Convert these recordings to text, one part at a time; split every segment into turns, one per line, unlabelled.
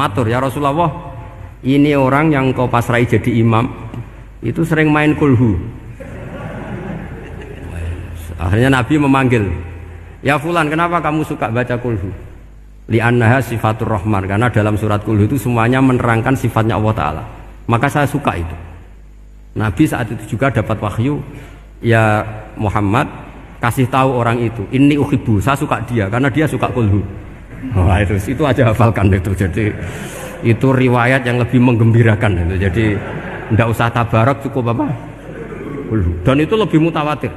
Matur ya Rasulullah, ini orang yang kau pasrai jadi imam itu sering main kulhu. Akhirnya Nabi memanggil, ya Fulan kenapa kamu suka baca kulhu? Li'annaha sifatur rahman karena dalam surat kulhu itu semuanya menerangkan sifatnya Allah Ta'ala. Maka saya suka itu. Nabi saat itu juga dapat wahyu, ya Muhammad kasih tahu orang itu, ini uhibu, saya suka dia karena dia suka kulhu. Wah itu itu aja hafalkan itu. Jadi itu riwayat yang lebih menggembirakan itu. Jadi tidak usah tabarak cukup apa? Dan itu lebih mutawatir.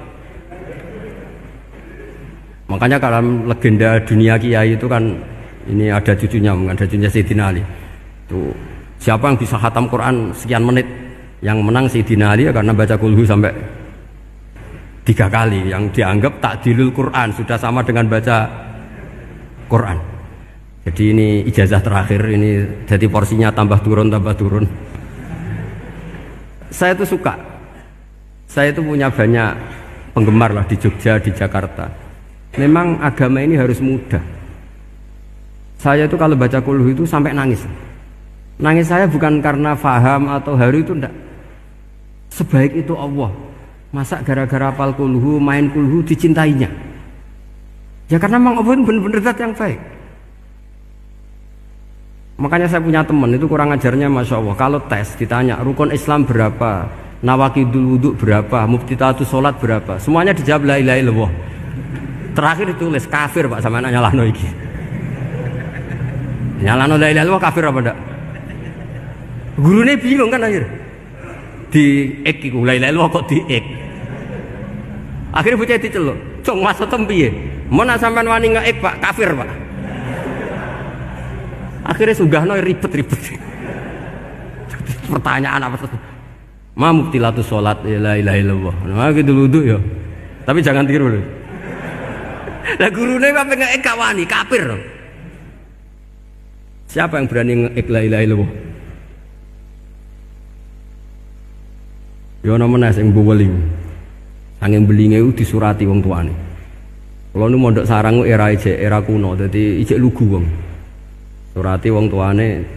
Makanya dalam legenda dunia kiai itu kan ini ada cucunya, ada cucunya Sayyidina Ali. Itu siapa yang bisa khatam Quran sekian menit yang menang Sayyidina Ali ya karena baca kulhu sampai tiga kali yang dianggap takdilul Quran sudah sama dengan baca Quran. Jadi ini ijazah terakhir ini jadi porsinya tambah turun tambah turun. Saya itu suka. Saya itu punya banyak penggemar lah di Jogja, di Jakarta. Memang agama ini harus mudah. Saya itu kalau baca kuluh itu sampai nangis. Nangis saya bukan karena faham atau haru itu enggak. Sebaik itu Allah. Masa gara-gara apal kulhu, main kulhu dicintainya. Ya karena memang Allah benar-benar yang baik. Makanya saya punya teman itu kurang ajarnya Masya Allah. Kalau tes ditanya rukun Islam berapa? Nawakidul wudhu berapa? Muftitatu sholat berapa? Semuanya dijawab la ilaha illallah. Terakhir ditulis kafir pak. Sama nanya lano iki. Nyalano la kafir apa enggak Gurunya bingung kan akhir. Di ek iku la kok di ek? Akhirnya bocah diceluk. Cong masa tempi ya? Mana sampean wani nge pak? Kafir pak Akhirnya no ribet-ribet. Pertanyaan apa tuh? Ma muktilatu sholat ya la ilaha illallah. Nah gitu wudhu ya. Tapi jangan tiru loh. Lah gurune apa ngek kawani kafir. Siapa yang berani ngek la ilaha illallah? Ya ana meneh sing buweli. Sanging belinge disurati wong tuane. Kalau nu mondok sarang era ijek era kuno, jadi ijek lugu wong. Surati wong tuane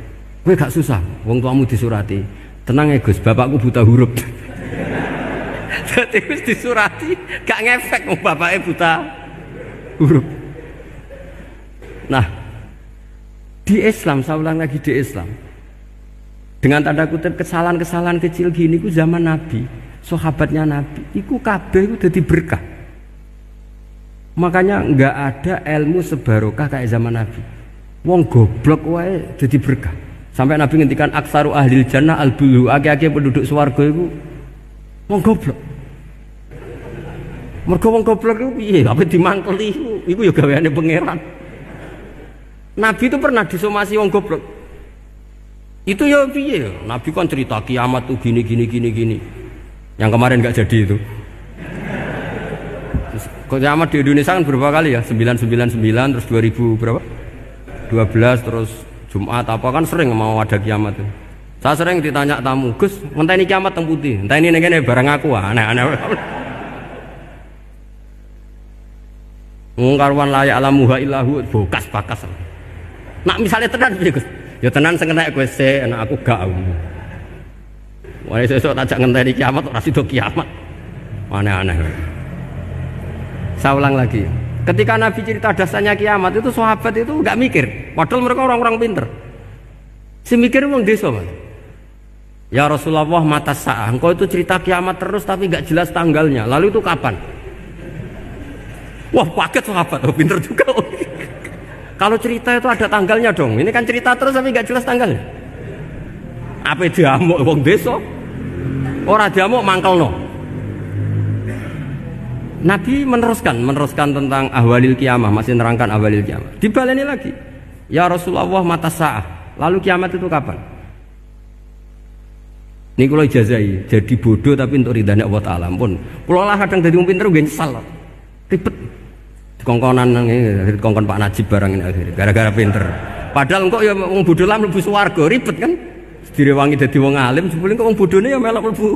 kowe gak susah wong tuamu disurati. Tenang ya Gus bapakku buta huruf. Jadi Gus disurati gak ngefek wong bapaknya buta huruf. Nah di Islam saya ulang lagi di Islam. Dengan tanda kutip kesalahan-kesalahan kecil gini ku zaman Nabi sahabatnya Nabi iku kabeh itu jadi berkah. Makanya nggak ada ilmu sebarokah kayak zaman Nabi Wong goblok wae jadi berkah. Sampai Nabi ngendikan aksaru ahli jannah al bulu ake-ake penduduk swarga iku wong goblok. Mergo wong goblok iku piye? Apa dimangkeli iku? Iku ya gaweane pangeran. Nabi itu pernah disomasi wong goblok. Itu ya piye? Nabi kan cerita kiamat tuh gini gini gini gini. Yang kemarin nggak jadi itu. Kiamat di Indonesia kan berapa kali ya? 999 terus 2000 berapa? 12 terus Jumat apa kan sering mau ada kiamat itu. Saya sering ditanya tamu, Gus, ini kiamat yang putih, entah ini barang aku, aneh-aneh. Ngkarwan layak alamuha illahu bokas bakas. Nak misalnya tenan Gus? Ya tenan sing kena kowe se, anak aku gak. Wah sesuk tajak ngenteni kiamat ora kiamat. Aneh-aneh. Saya ulang lagi. Ketika Nabi cerita dasarnya kiamat itu sahabat itu nggak mikir. Padahal mereka orang-orang pinter. Si mikir uang desa mas. Ya Rasulullah mata sah. Engkau itu cerita kiamat terus tapi nggak jelas tanggalnya. Lalu itu kapan? Wah paket sahabat, oh, pinter juga. Kalau cerita itu ada tanggalnya dong. Ini kan cerita terus tapi nggak jelas tanggalnya. Apa diamuk wong desa? Orang diamuk mangkel no. Nabi meneruskan, meneruskan tentang ahwalil kiamah, masih nerangkan ahwalil kiamah. Dibaleni lagi. Ya Rasulullah mata sa'ah. Lalu kiamat itu kapan? Ini kalau ijazai, jadi bodoh tapi untuk ridhanya Allah Ta'ala pun. Kalau lah kadang jadi umpin terus, nyesal. Ribet. Kongkonan ini, kongkon Pak Najib barang ini akhirnya. Gara-gara pinter. Padahal kok ya wong bodoh lah mlebu swarga, ribet kan? Direwangi dadi wong alim, sebelum kok wong bodohnya ya melok mlebu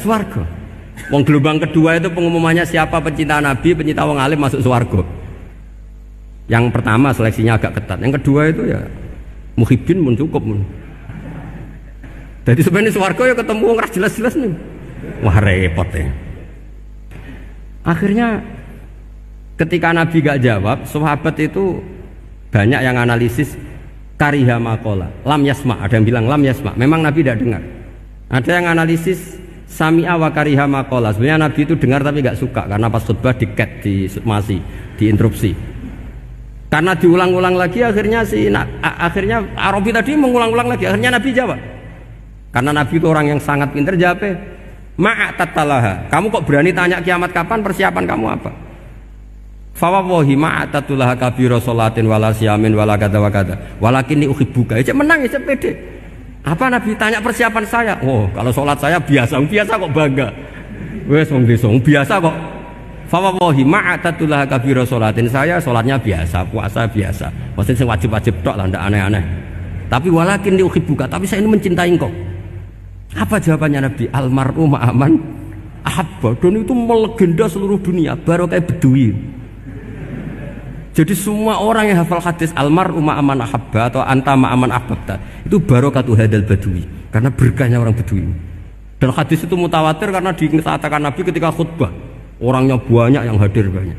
swarga. Wong gelombang kedua itu pengumumannya siapa pencinta Nabi, pencinta wong alim masuk swargo. Yang pertama seleksinya agak ketat. Yang kedua itu ya Muhibin pun cukup. Mun. Jadi sebenarnya swarga ya ketemu ngeras jelas-jelas nih. Wah repot ya. Akhirnya ketika Nabi gak jawab, sahabat itu banyak yang analisis kariha makola, lam yasma. Ada yang bilang lam yasma. Memang Nabi tidak dengar. Ada yang analisis sami awa kariha makola. Sebenarnya Nabi itu dengar tapi gak suka karena pas khutbah diket, di masih diinterupsi. Karena diulang-ulang lagi akhirnya si nah, akhirnya Arabi tadi mengulang-ulang lagi akhirnya Nabi jawab. Karena Nabi itu orang yang sangat pintar jawab. Ma'atatalaha. Kamu kok berani tanya kiamat kapan? Persiapan kamu apa? Fawawahi ma'atatulaha kabiro sholatin wala siyamin wala kata wa kata. Walakin ni uhibbuka. Ya menang ya pede. Apa Nabi tanya persiapan saya? Oh, kalau sholat saya biasa, biasa kok bangga. Wes wong desa, biasa kok. Fawawahi ma'atatulaha kabiro sholatin. Saya sholatnya biasa, puasa biasa. Maksudnya wajib-wajib tok lah, ndak aneh-aneh. Tapi walakin ni uhibbuka. Tapi saya ini mencintai engkau. Apa jawabannya Nabi? Almaru ma'aman ahabba. Dan itu melegenda seluruh dunia. Baru kayak bedui. Jadi semua orang yang hafal hadis almaru ma'aman ahabba atau anta ma'aman ahabba itu barokatu hadal badui. Karena berkahnya orang bedui. Dan hadis itu mutawatir karena dikatakan Nabi ketika khutbah. Orangnya banyak yang hadir banyak.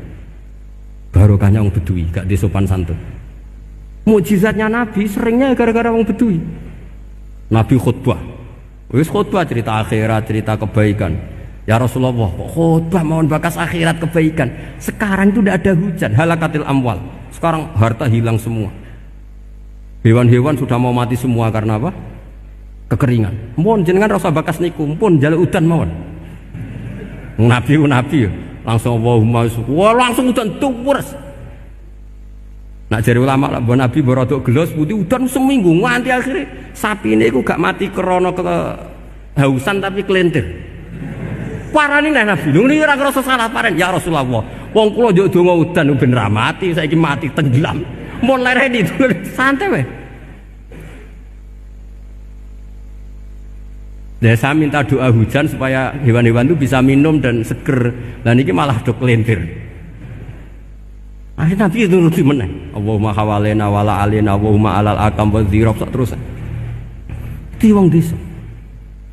Barokahnya orang bedui, gak disopan santun. Mujizatnya Nabi seringnya gara-gara orang bedui. Nabi khutbah, Wis khutbah cerita akhirat, cerita kebaikan. Ya Rasulullah, khutbah mohon bakas akhirat kebaikan. Sekarang itu tidak ada hujan, halakatil amwal. Sekarang harta hilang semua. Hewan-hewan sudah mau mati semua karena apa? Kekeringan. Mohon jenengan rasa bakas niku, pun jaluk udan mohon. Nabi nabi langsung Allahumma wah langsung udan tuwurs. Nak jari ulama lah, Nabi berodok gelos putih udan seminggu nganti akhirnya sapi ini gak mati krono ke hausan tapi kelentir. Parani nih Nabi, ini orang rasa salah paren ya Rasulullah. Wong kulo jauh donga udan ben mati, saya mati tenggelam. Lereni itu santai weh. Dan saya minta doa hujan supaya hewan-hewan itu bisa minum dan seger. Dan ini malah dok kelentir. Akhirnya Nabi itu nuruti meneh. Allahumma hawalena wala alina Allahumma alal akam wa dzirab terus. Di wong desa.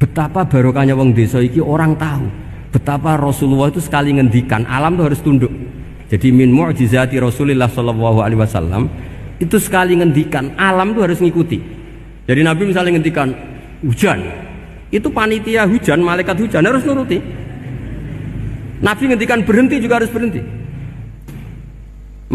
Betapa barokahnya wong desa iki orang tahu. Betapa Rasulullah itu sekali ngendikan alam itu harus tunduk. Jadi min mu'jizati Rasulullah sallallahu alaihi wasallam itu sekali ngendikan alam itu harus ngikuti. Jadi Nabi misalnya ngendikan hujan, itu panitia hujan, malaikat hujan harus nuruti. Nabi ngendikan berhenti juga harus berhenti.